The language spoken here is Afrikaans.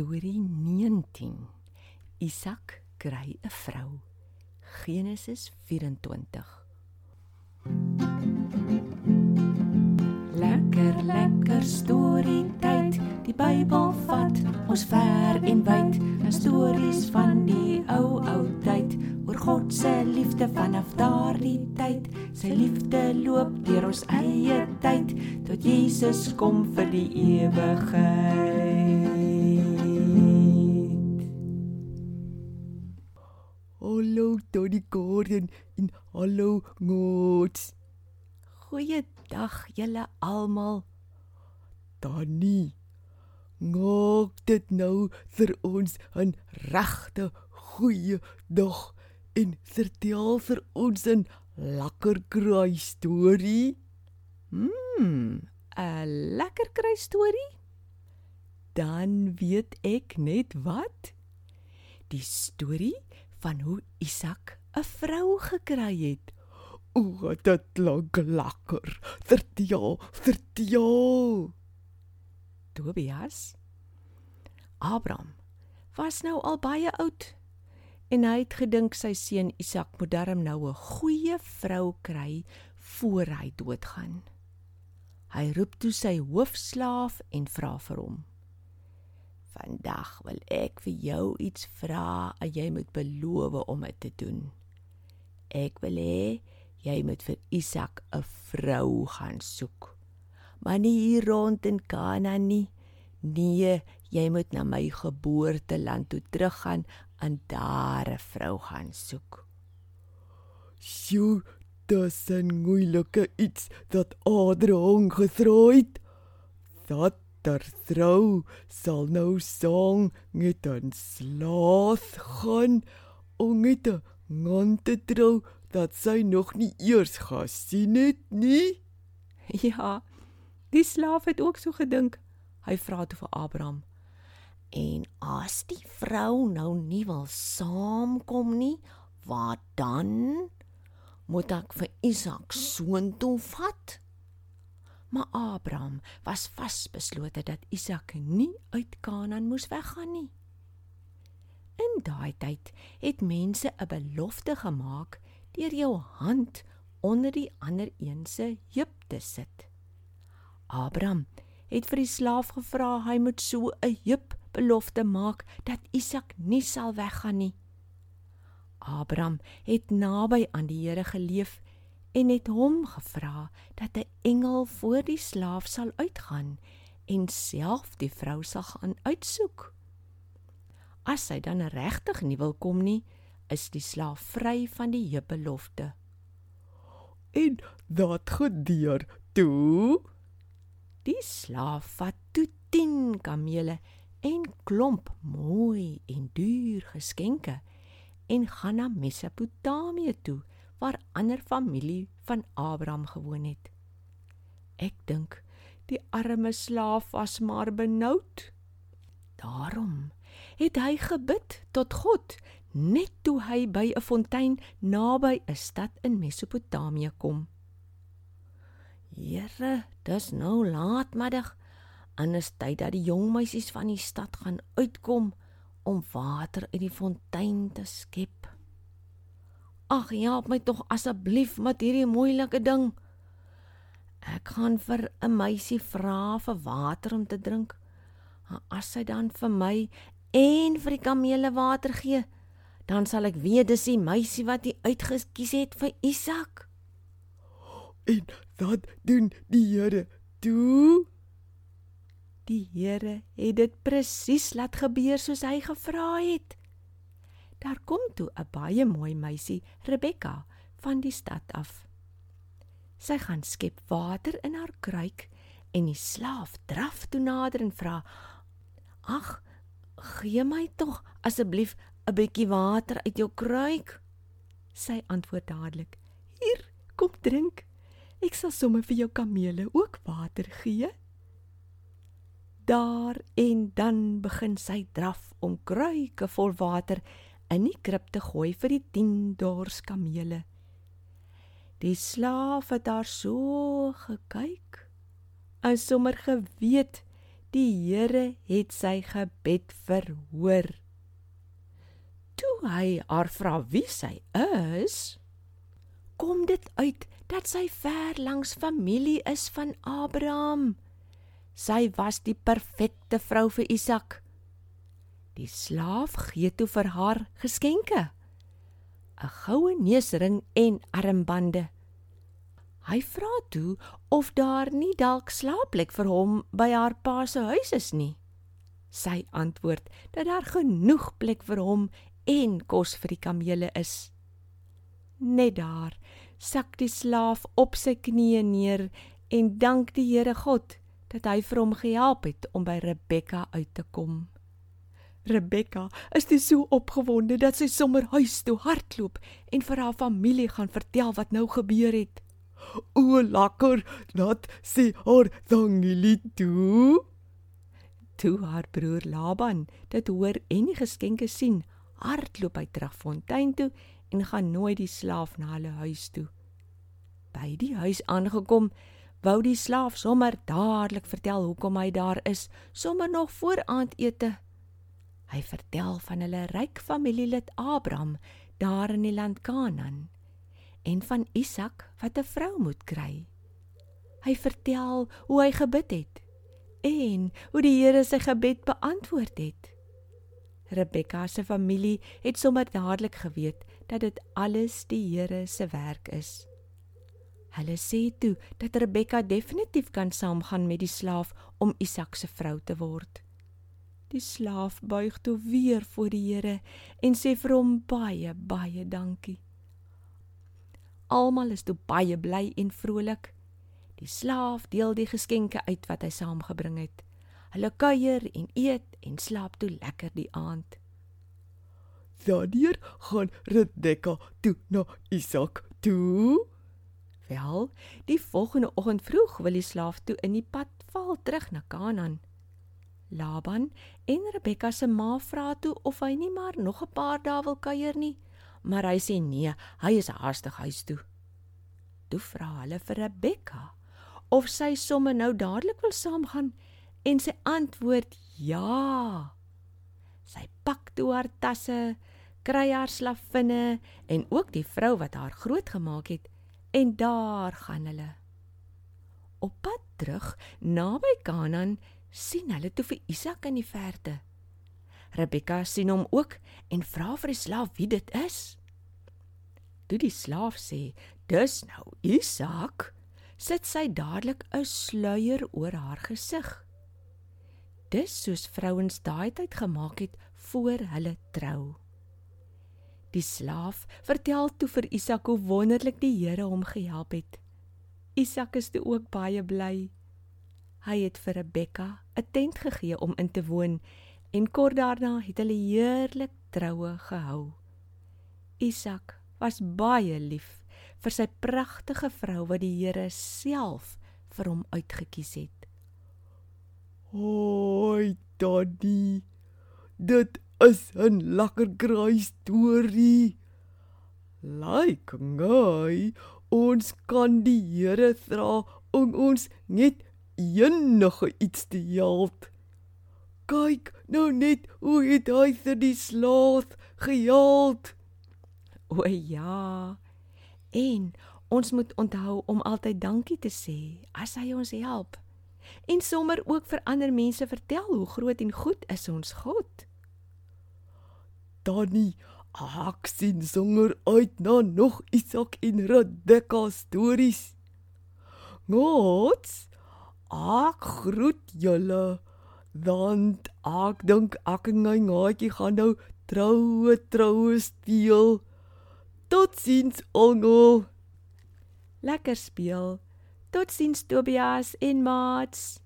Storie 19. Isak kry 'n vrou. Genesis 24. Lekker lekker storie tyd. Die Bybel vat ons ver en wyd. 'n Stories van die ou ou tyd oor God se liefde vanaf daardie tyd. Sy liefde loop deur ons eie tyd tot Jesus kom vir die ewigheid. Hallo Tony Gordon en hallo Ngots. Goeiedag julle almal. Tannie. Maak dit nou vir ons 'n regte goeie dag en vertel vir ons 'n lekker kraai storie. Mm, 'n lekker kry storie. Dan weet ek net wat. Die storie van hoe Isak 'n vrou gekry het. O, dit klink lekker. Vertel, vertel. Tobias. Abraham was nou al baie oud en hy het gedink sy seun Isak moet darm nou 'n goeie vrou kry voor hy doodgaan. Hy roep toe sy hoofslaaf en vra vir hom: "Vandag wil ek vir jou iets vra en jy moet beloof om dit te doen. Ek wil hê jy moet vir Isak 'n vrou gaan soek. Maar nie hier rond in Kanaan nie. Nee, jy moet na my geboorteland toe teruggaan en daar 'n vrou gaan soek." Sjoe, dis 'n moeilike iets dat Adrang gevra het. Dat ter vrou sal nou sang met 'n slaaf gaan om met 'n man te trou dat sy nog nie eers gesien het nie. Ja, die slaaf het ook so gedink. Hy vra toe vir Abraham: "En as die vrou nou nie wil saamkom nie, wat dan? Moet ek vir Isak soontoe vat?" Maar Abraham was vasbeslote dat Isak nie uit Kanaan moes weggaan nie. In daai tyd het mense 'n belofte gemaak deur jou hand onder die ander een se heup te sit. Abraham het vir die slaaf gevra hy moet so 'n heup belofte maak dat Isak nie sal weggaan nie. Abraham het naby aan die Here geleef en het hom gevra dat 'n engel voor die slaaf sal uitgaan en self die vrou sal gaan uitsoek. As hy dan regtig nie wil kom nie, is die slaaf vry van die heupbelofte. En dat gebeur toe Die slaaf vat toe 10 kamele en klomp mooi en duur geskenke en gaan na Mesopotamië toe waar ander familie van Abraham gewoon het. Ek dink die arme slaaf was maar benoud. Daarom het hy gebid tot God net toe hy by 'n fontein naby 'n stad in Mesopotamië kom. Here, dis nou laatmiddag. Anders tyd dat die jong meisies van die stad gaan uitkom om water uit die fontein te skep. Ag, help my tog asseblief met hierdie moeilike ding. Ek gaan vir 'n meisie vra vir water om te drink. As sy dan vir my en vir die kamele water gee, dan sal ek weet dis die meisie wat hy uitgekies het vir Isak. En wat doen die Here toe? Die Here het dit presies laat gebeur soos hy gevra het. Daar kom toe 'n baie mooi meisie, Rebekka, van die stad af. Sy gaan skep water in haar kruik en die slaaf draf toe nader en vra: "Ag, gee my tog asseblief 'n bietjie water uit jou kruik." Sy antwoord dadelik: "Hier, kom drink." Ek sal sommer vir jou kamele ook water gee. Daar en dan begin sy draf om kruike vol water in die krib te gooi vir die 10 dors kamele. Die slaaf het daar so gekyk en sommer geweet Die Here het sy gebed verhoor. Toe hy haar vra wie sy is, kom dit uit dat sy ver langs familie is van Abraham. Sy was die perfekte vrou vir Isak. Die slaaf gee toe vir haar geskenke: 'n goue neusring en armbande. Hy vra toe of daar nie dalk slaapplek vir hom by haar pa se huis is nie. Sy antwoord dat daar genoeg plek vir hom en kos vir die kamele is. Net daar sak die slaaf op sy knieë neer en dank die Here God dat hy vir hom gehelp het om by Rebekka uit te kom. Rebekka is te so opgewonde dat sy sommer huis toe hardloop en vir haar familie gaan vertel wat nou gebeur het. O, lekker, laat sê haar dankie toe. Toe haar broer Laban dit hoor en die geskenke sien, hardloop hy terug fontein toe en gaan nooi die slaaf na hulle huis toe. By die huis aangekom, wou die slaaf sommer dadelik vertel hoekom hy daar is, sommer nog voor aandete. Hy vertel van hulle ryk familielid Abraham daar in die land Kanaan en van Isak wat 'n vrou moet kry. Hy vertel hoe hy gebid het en hoe die Here sy gebed beantwoord het. Rebekka se familie het sommer dadelik geweet dat dit alles die Here se werk is. Hulle sê toe dat Rebekka definitief kan saamgaan met die slaaf om Isak se vrou te word. Die slaaf buig toe weer voor die Here en sê vir hom baie baie dankie. Almal is toe baie bly en vrolik. Die slaaf deel die geskenke uit wat hy saamgebring het. Hulle kuier en eet en slaap toe lekker die aand. Daardeur gaan Rebekka toe na Isak toe. Wel, die volgende oggend vroeg wil die slaaf toe in die pad val terug na Kanaan. Laban en Rebekka se ma vra toe of hy nie maar nog 'n paar dae wil kuier nie maar hy sê nee, hy is haastig huis toe. Toe vra hulle vir Rebekka of sy sommer nou dadelik wil saamgaan en sy antwoord ja. Sy pak toe haar tasse, kry haar slavinne en ook die vrou wat haar grootgemaak het en daar gaan hulle. Op pad terug naby Kanaan sien hulle toe vir Isak in die verte. Rebekka sien hom ook en vra vir die slaaf wie dit is. Toe die slaaf sê, "Dis nou Isak," sit sy dadelik 'n sluier oor haar gesig. Dis soos vrouens daai tyd gemaak het voor hulle trou. Die slaaf vertel toe vir Isak hoe wonderlik die Here hom gehelp het. Isak is toe ook baie bly. Hy het vir Rebekka 'n tent gegee om in te woon en kort daarna het hulle heerlik troue gehou. Isak was baie lief vir sy pragtige vrou wat die Here self vir hom uitgekies het. Hoi, Daddy. Dit is 'n lekker kraai storie. Like ngai, ons kan die Here vra om ons net enige iets te help. Kyk nou net hoe het hy vir die slaaf gehelp. O ja. En ons moet onthou om altyd dankie te sê as hy ons help. En sommer ook vir ander mense vertel hoe groot en goed is ons God. Danny, ek sien songer uit na nog Isak en Rebekka stories. Gods, ek groet julle want ek dink ek en my maatjie gaan nou troue troue speel. Totsiens Ongel. Lekker speel. Totsiens Tobias en Mats.